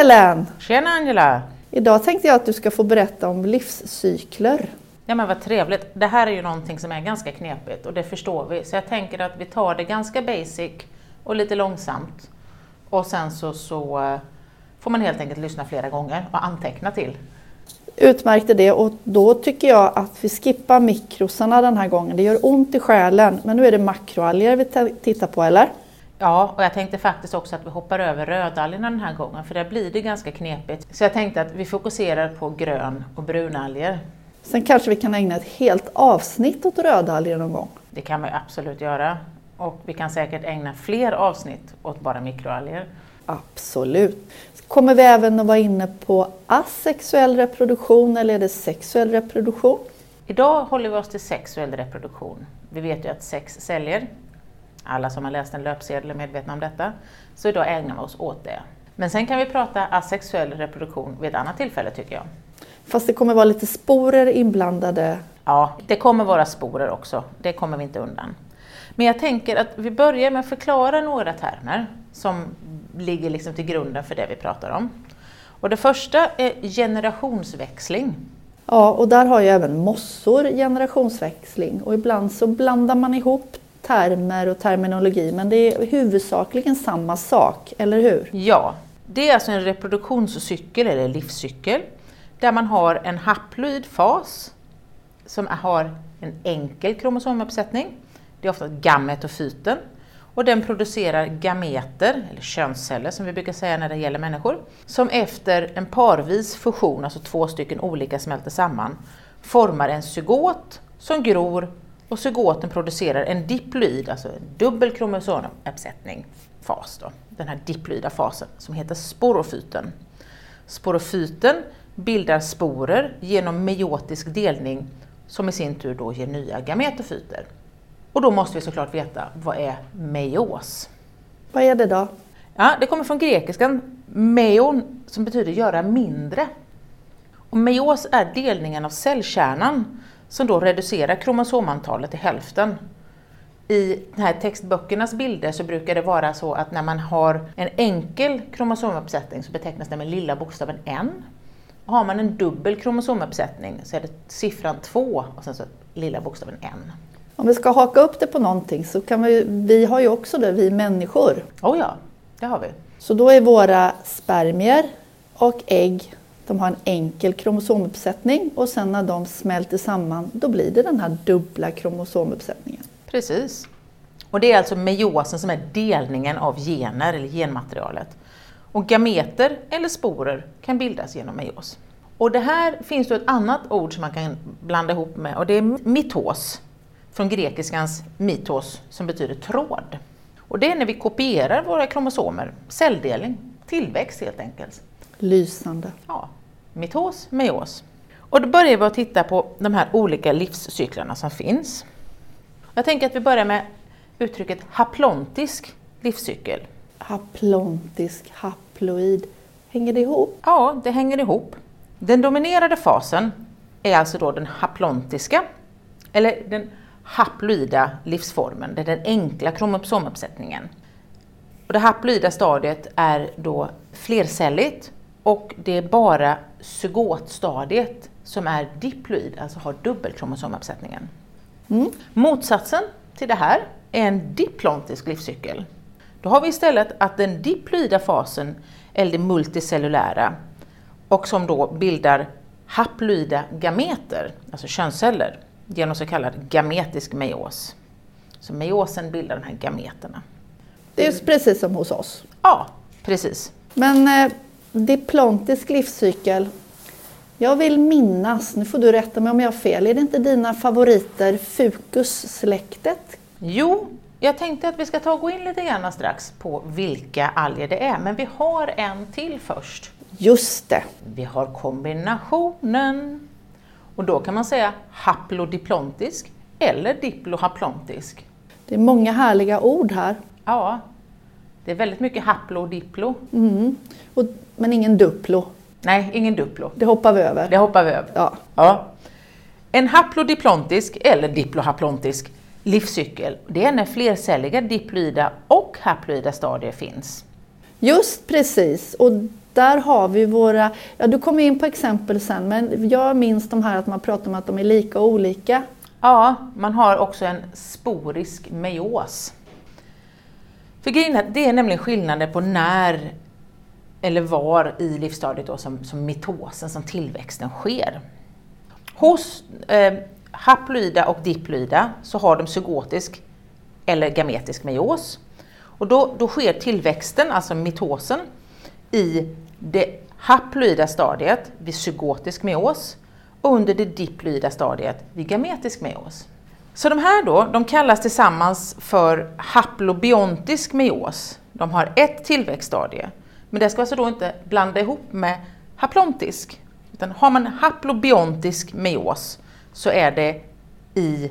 Ellen! Tjena Angela! Idag tänkte jag att du ska få berätta om livscykler. Ja men vad trevligt. Det här är ju någonting som är ganska knepigt och det förstår vi. Så jag tänker att vi tar det ganska basic och lite långsamt. Och sen så, så eh, får man helt enkelt lyssna flera gånger och anteckna till. Utmärkte det och då tycker jag att vi skippar mikrosarna den här gången. Det gör ont i själen, men nu är det makroalger vi tittar på, eller? Ja, och jag tänkte faktiskt också att vi hoppar över rödalgerna den här gången, för där blir det ganska knepigt. Så jag tänkte att vi fokuserar på grön och brunalger. Sen kanske vi kan ägna ett helt avsnitt åt rödalger någon gång? Det kan vi absolut göra. Och vi kan säkert ägna fler avsnitt åt bara mikroalger. Absolut. Kommer vi även att vara inne på asexuell reproduktion eller är det sexuell reproduktion? Idag håller vi oss till sexuell reproduktion. Vi vet ju att sex säljer. Alla som har läst en löpsedel är medvetna om detta. Så idag ägnar vi oss åt det. Men sen kan vi prata asexuell reproduktion vid ett annat tillfälle tycker jag. Fast det kommer vara lite sporer inblandade? Ja, det kommer vara sporer också. Det kommer vi inte undan. Men jag tänker att vi börjar med att förklara några termer som ligger liksom till grunden för det vi pratar om. Och det första är generationsväxling. Ja, och där har ju även mossor generationsväxling och ibland så blandar man ihop termer och terminologi men det är huvudsakligen samma sak, eller hur? Ja, det är alltså en reproduktionscykel eller livscykel där man har en haploid fas som har en enkel kromosomuppsättning. Det är ofta gametofyten och den producerar gameter, eller könsceller som vi brukar säga när det gäller människor, som efter en parvis fusion, alltså två stycken olika smälter samman, formar en zygot som gror och zygoten producerar en diploid, alltså en dubbel kromosomuppsättning, fas. Då. Den här diploida fasen som heter sporofyten. Sporofyten bildar sporer genom meiotisk delning som i sin tur då ger nya gametofyter. Och då måste vi såklart veta, vad är meios? Vad är det då? Ja, det kommer från grekiskan meon som betyder göra mindre. Och meios är delningen av cellkärnan som då reducerar kromosomantalet till hälften. I de här textböckernas bilder så brukar det vara så att när man har en enkel kromosomuppsättning så betecknas det med lilla bokstaven n. Och har man en dubbel kromosomuppsättning så är det siffran 2 och sen så lilla bokstaven n. Om vi ska haka upp det på någonting så kan vi, vi har ju också det, vi människor. Oh ja, det har vi. Så då är våra spermier och ägg, de har en enkel kromosomuppsättning och sen när de smälter samman då blir det den här dubbla kromosomuppsättningen. Precis. Och det är alltså meiosen som är delningen av gener eller genmaterialet. Och gameter eller sporer kan bildas genom meios. Och det här finns det ett annat ord som man kan blanda ihop med och det är mitos från grekiskans mitos som betyder tråd. Och det är när vi kopierar våra kromosomer, celldelning, tillväxt helt enkelt. Lysande. Ja, mitos, meios. Och då börjar vi att titta på de här olika livscyklarna som finns. Jag tänker att vi börjar med uttrycket haplontisk livscykel. Haplontisk, haploid. Hänger det ihop? Ja, det hänger ihop. Den dominerade fasen är alltså då den haplontiska, eller den haploida livsformen, det är den enkla kromosomuppsättningen. Och det haploida stadiet är då flercelligt och det är bara zygotstadiet som är diploid, alltså har dubbelkromosomuppsättningen. Mm. Motsatsen till det här är en diplontisk livscykel. Då har vi istället att den diploida fasen är det multicellulära och som då bildar haploida gameter, alltså könsceller genom så kallad gametisk meios. Så meiosen bildar de här gameterna. Det är precis som hos oss? Ja, precis. Men eh, diplontisk livscykel, jag vill minnas, nu får du rätta mig om jag har fel, är det inte dina favoriter Fucus-släktet? Jo, jag tänkte att vi ska ta och gå in lite grann strax på vilka alger det är, men vi har en till först. Just det. Vi har kombinationen och då kan man säga haplodiplontisk eller diplohaplontisk. Det är många härliga ord här. Ja, det är väldigt mycket haplo och diplo. Mm. Och, men ingen duplo. Nej, ingen duplo. Det hoppar vi över. Det hoppar vi över. Ja. ja. En haplodiplontisk eller diplohaplontisk livscykel, det är när flercelliga diploida och haploida stadier finns. Just precis, och där har vi våra, ja du kommer in på exempel sen, men jag minns de här att man pratar om att de är lika och olika. Ja, man har också en sporisk meios. För grejen är, det är nämligen skillnader på när eller var i livsstadiet då som, som mitosen, som tillväxten sker. Hos eh, haploida och diploida så har de zygotisk eller gametisk meios. Och då, då sker tillväxten, alltså mitosen, i det haploida stadiet vid zygotisk meios och under det diploida stadiet vid gametisk meios. Så de här då, de kallas tillsammans för haplobiontisk meios. De har ett tillväxtstadie, men det ska alltså då inte blanda ihop med haplontisk. Utan har man haplobiontisk meios så är det i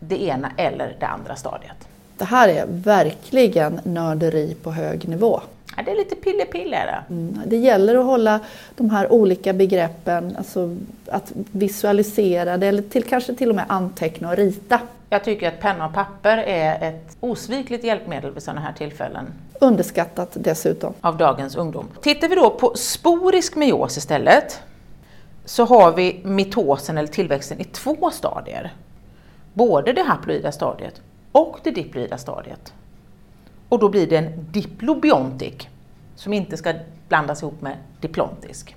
det ena eller det andra stadiet. Det här är verkligen nörderi på hög nivå. Ja, det är lite pille-pille. Mm, det gäller att hålla de här olika begreppen, alltså att visualisera det eller till, kanske till och med anteckna och rita. Jag tycker att penna och papper är ett osvikligt hjälpmedel vid sådana här tillfällen. Underskattat dessutom. Av dagens ungdom. Tittar vi då på sporisk meios istället så har vi mitosen eller tillväxten i två stadier. Både det haploida stadiet och det diploida stadiet. Och då blir det en diplobiontik som inte ska blandas ihop med diplontisk.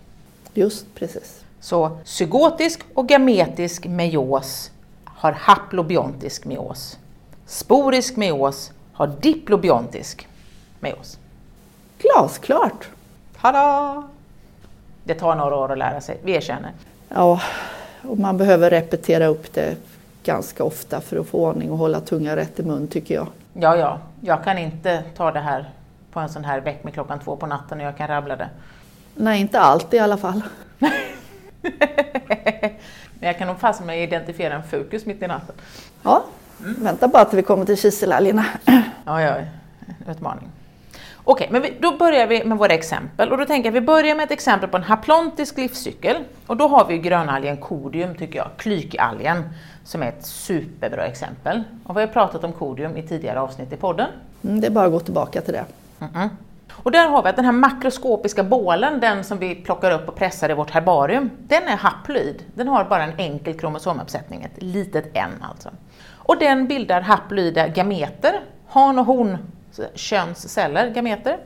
Just precis. Så zygotisk och gametisk meios har haplobiontisk meios. Sporisk meios har diplobiontisk meios. Glasklart! Tada! Det tar några år att lära sig, vi erkänner. Ja, och man behöver repetera upp det ganska ofta för att få ordning och hålla tungan rätt i mun tycker jag. Ja, ja, jag kan inte ta det här på en sån här väck med klockan två på natten och jag kan rabbla det. Nej, inte allt i alla fall. Men jag kan nog fasen med identifiera en fokus mitt i natten. Ja, mm. vänta bara till vi kommer till kiselalgerna. Ja, ja, utmaning. Okej, men vi, då börjar vi med våra exempel och då tänker jag vi börjar med ett exempel på en haplontisk livscykel och då har vi grönalgen kodium tycker jag, klykalgen som är ett superbra exempel. Och vi har pratat om kodium i tidigare avsnitt i podden. Mm, det är bara att gå tillbaka till det. Mm -mm. Och där har vi att den här makroskopiska bålen, den som vi plockar upp och pressar i vårt herbarium, den är haploid. Den har bara en enkel kromosomuppsättning, ett litet N alltså. Och den bildar haploida gameter, han och hon könsceller, gameter.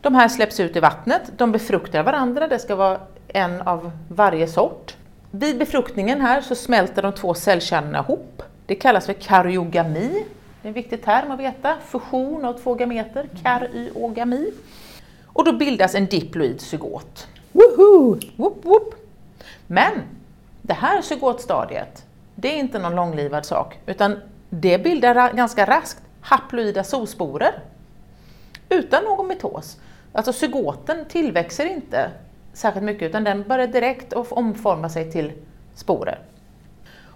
De här släpps ut i vattnet, de befruktar varandra, det ska vara en av varje sort. Vid befruktningen här så smälter de två cellkärnorna ihop. Det kallas för karyogami. Det är en viktig term att veta. Fusion av två gameter, karyogami. Och då bildas en diploid zygot. Woop, woop. Men det här zygotstadiet, det är inte någon långlivad sak, utan det bildar ganska raskt haploida zoosporer utan någon mitos. Alltså zygoten tillväxer inte särskilt mycket utan den börjar direkt omforma sig till sporer.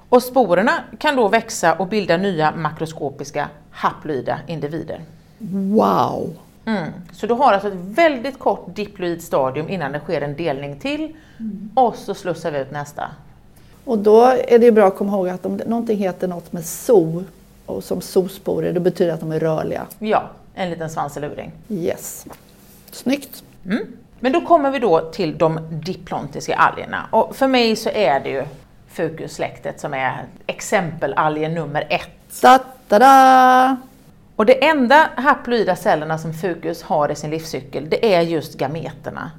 Och sporerna kan då växa och bilda nya makroskopiska haploida individer. Wow! Mm. Så du har alltså ett väldigt kort diploid stadium innan det sker en delning till mm. och så slussar vi ut nästa. Och då är det bra att komma ihåg att om någonting heter något med zoo och som zoosporer, det betyder att de är rörliga. Ja, en liten svanseluring. Yes. Snyggt! Mm. Men då kommer vi då till de diplontiska algerna och för mig så är det ju fukussläktet som är exempelalgen nummer ett. Da, da, da. Och det enda haploida cellerna som fukus har i sin livscykel, det är just gameterna.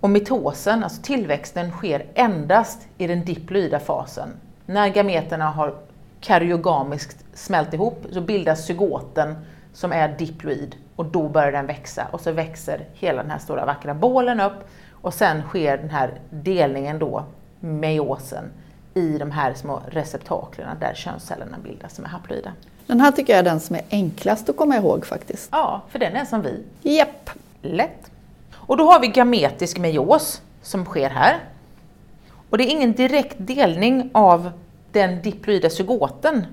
Och mitosen, alltså tillväxten, sker endast i den diploida fasen. När gameterna har karyogamiskt smält ihop så bildas zygoten som är diploid och då börjar den växa och så växer hela den här stora vackra bålen upp och sen sker den här delningen då, meiosen, i de här små receptaklerna där könscellerna bildas som är haploida. Den här tycker jag är den som är enklast att komma ihåg faktiskt. Ja, för den är som vi. Japp. Lätt. Och då har vi gametisk meios som sker här. Och det är ingen direkt delning av den diploida zygoten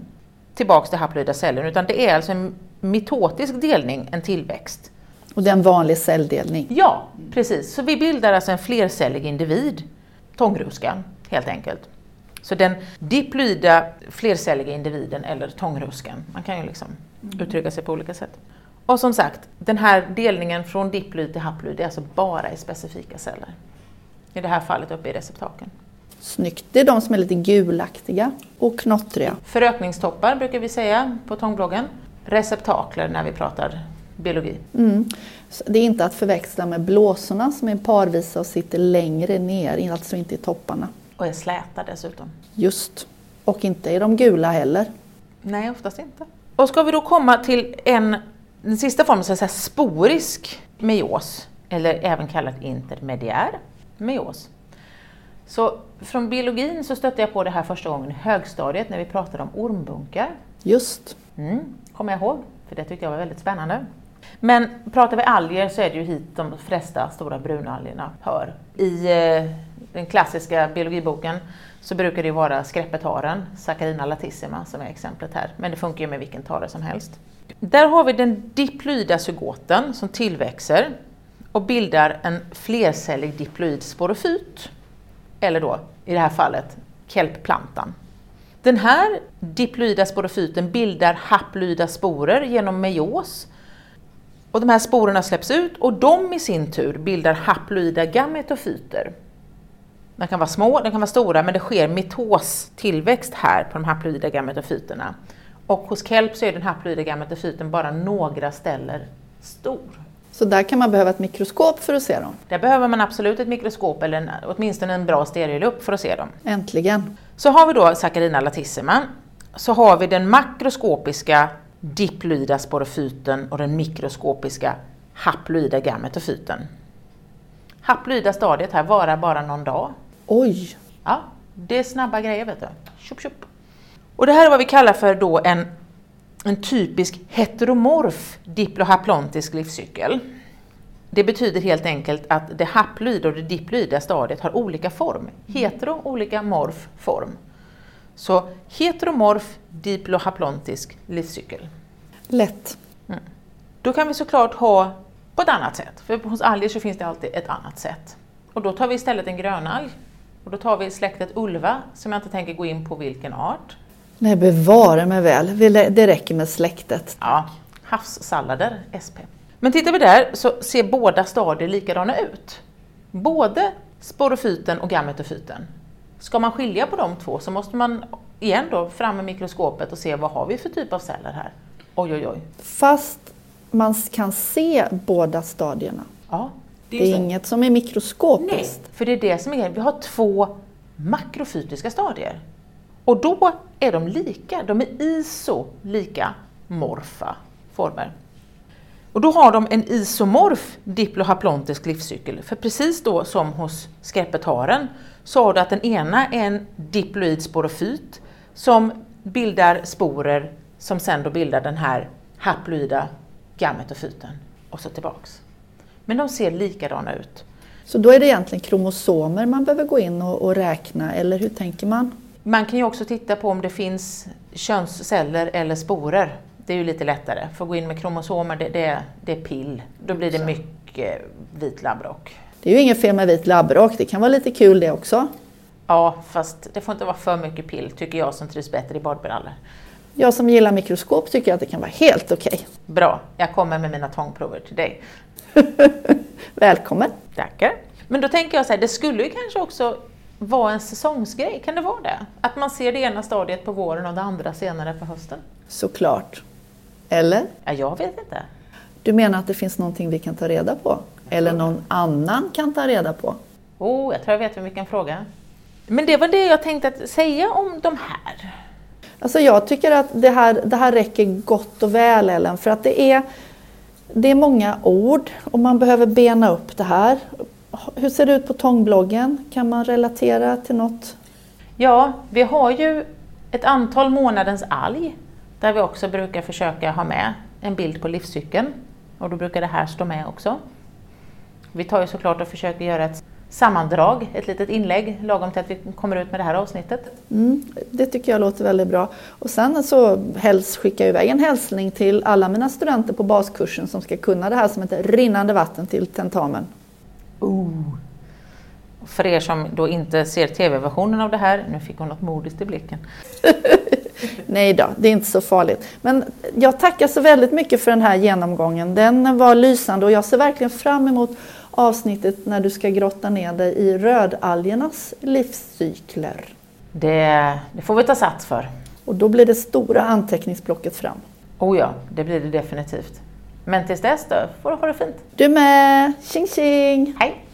tillbaks till haploida celler utan det är alltså en mitotisk delning, en tillväxt. Och det är en vanlig celldelning? Ja, precis. Så vi bildar alltså en flercellig individ, tångruskan helt enkelt. Så den diploida flercelliga individen eller tångruskan, man kan ju liksom mm. uttrycka sig på olika sätt. Och som sagt, den här delningen från diploid till haploid är alltså bara i specifika celler. I det här fallet uppe i receptakeln. Snyggt. Det är de som är lite gulaktiga och knottriga. Förökningstoppar brukar vi säga på tångbloggen. Receptakler när vi pratar biologi. Mm. Det är inte att förväxla med blåsorna som är parvisa och sitter längre ner, alltså inte i topparna. Och är släta dessutom. Just. Och inte är de gula heller. Nej, oftast inte. Och ska vi då komma till en, den sista formen, så sporisk meios, eller även kallat intermediär meios. Så från biologin så stötte jag på det här första gången i högstadiet när vi pratade om ormbunkar. Just. Mm, kommer jag ihåg, för det tyckte jag var väldigt spännande. Men pratar vi alger så är det ju hit de flesta stora brunalgerna hör. I eh, den klassiska biologiboken så brukar det vara skräppetaren, Saccharina latissima, som är exemplet här. Men det funkar ju med vilken tare som helst. Där har vi den diploida zygoten som tillväxer och bildar en flercellig diploid sporofyt. Eller då, i det här fallet, kelpplantan. Den här diploida sporofyten bildar haploida sporer genom meios. Och de här sporerna släpps ut och de i sin tur bildar haploida gametofyter. De kan vara små, de kan vara stora, men det sker mitostillväxt här på de haploida gametofyterna. Och hos kelp så är den haploida gametofyten bara några ställen stor. Så där kan man behöva ett mikroskop för att se dem? Där behöver man absolut ett mikroskop eller en, åtminstone en bra stereolupp för att se dem. Äntligen! Så har vi då Saccharina latissima. Så har vi den makroskopiska diploida sporofyten och den mikroskopiska haploida gametofyten. Haploida stadiet här varar bara någon dag. Oj! Ja, det är snabba grejer vet du. Tjup, tjup. Och det här är vad vi kallar för då en, en typisk heteromorf diplohaplontisk livscykel. Det betyder helt enkelt att det haploida och det diploida stadiet har olika form. Hetero, olika, morf, form. Så heteromorf diplohaplontisk livscykel. Lätt. Mm. Då kan vi såklart ha på ett annat sätt, för hos alger så finns det alltid ett annat sätt. Och då tar vi istället en grönalg. Och då tar vi släktet ulva, som jag inte tänker gå in på vilken art. Nej, bevara mig väl. Det räcker med släktet. Ja, havssallader, SP. Men tittar vi där så ser båda stadier likadana ut. Både sporofyten och gametofyten. Ska man skilja på de två så måste man igen då fram med mikroskopet och se vad har vi för typ av celler här. Oj, oj, oj. Fast man kan se båda stadierna. Ja, det är, det är inget som är mikroskopiskt. Nej, för det är det som är Vi har två makrofytiska stadier. Och då är de lika, de är iso lika morfa former. Och då har de en isomorf diplohaplontisk livscykel. För precis då som hos skräppetaren så har du att den ena är en diploid sporofyt som bildar sporer som sen då bildar den här haploida gametofyten och så tillbaks. Men de ser likadana ut. Så då är det egentligen kromosomer man behöver gå in och, och räkna, eller hur tänker man? Man kan ju också titta på om det finns könsceller eller sporer. Det är ju lite lättare, för att gå in med kromosomer det, det, det är pill. Då blir det mycket vit labbrock. Det är ju inget fel med vit labbrock, det kan vara lite kul det också. Ja, fast det får inte vara för mycket pill, tycker jag som trivs bättre i badbrallor. Jag som gillar mikroskop tycker att det kan vara helt okej. Okay. Bra, jag kommer med mina tångprover till dig. Välkommen! Tackar! Men då tänker jag så här, det skulle ju kanske också vara en säsongsgrej, kan det vara det? Att man ser det ena stadiet på våren och det andra senare på hösten? Såklart. Eller? Ja, jag vet inte. Du menar att det finns någonting vi kan ta reda på? Eller någon annan kan ta reda på? Oh, jag tror jag vet vem vi kan fråga. Men det var det jag tänkte att säga om de här. Alltså jag tycker att det här, det här räcker gott och väl Ellen, för att det är, det är många ord och man behöver bena upp det här. Hur ser det ut på tångbloggen? Kan man relatera till något? Ja, vi har ju ett antal månadens alg där vi också brukar försöka ha med en bild på livscykeln och då brukar det här stå med också. Vi tar ju såklart och försöker göra ett sammandrag, ett litet inlägg lagom till att vi kommer ut med det här avsnittet. Mm, det tycker jag låter väldigt bra. Och sen så helst skicka iväg en hälsning till alla mina studenter på baskursen som ska kunna det här som ett rinnande vatten till tentamen. Oh. För er som då inte ser tv-versionen av det här, nu fick hon något modiskt i blicken. Nej då, det är inte så farligt. Men jag tackar så väldigt mycket för den här genomgången. Den var lysande och jag ser verkligen fram emot avsnittet när du ska grotta ner dig i rödalgernas livscykler. Det, det får vi ta sats för. Och då blir det stora anteckningsblocket fram. Oh ja, det blir det definitivt. Men tills dess då, får du ha det fint. Du med! Tjing tjing! Hej!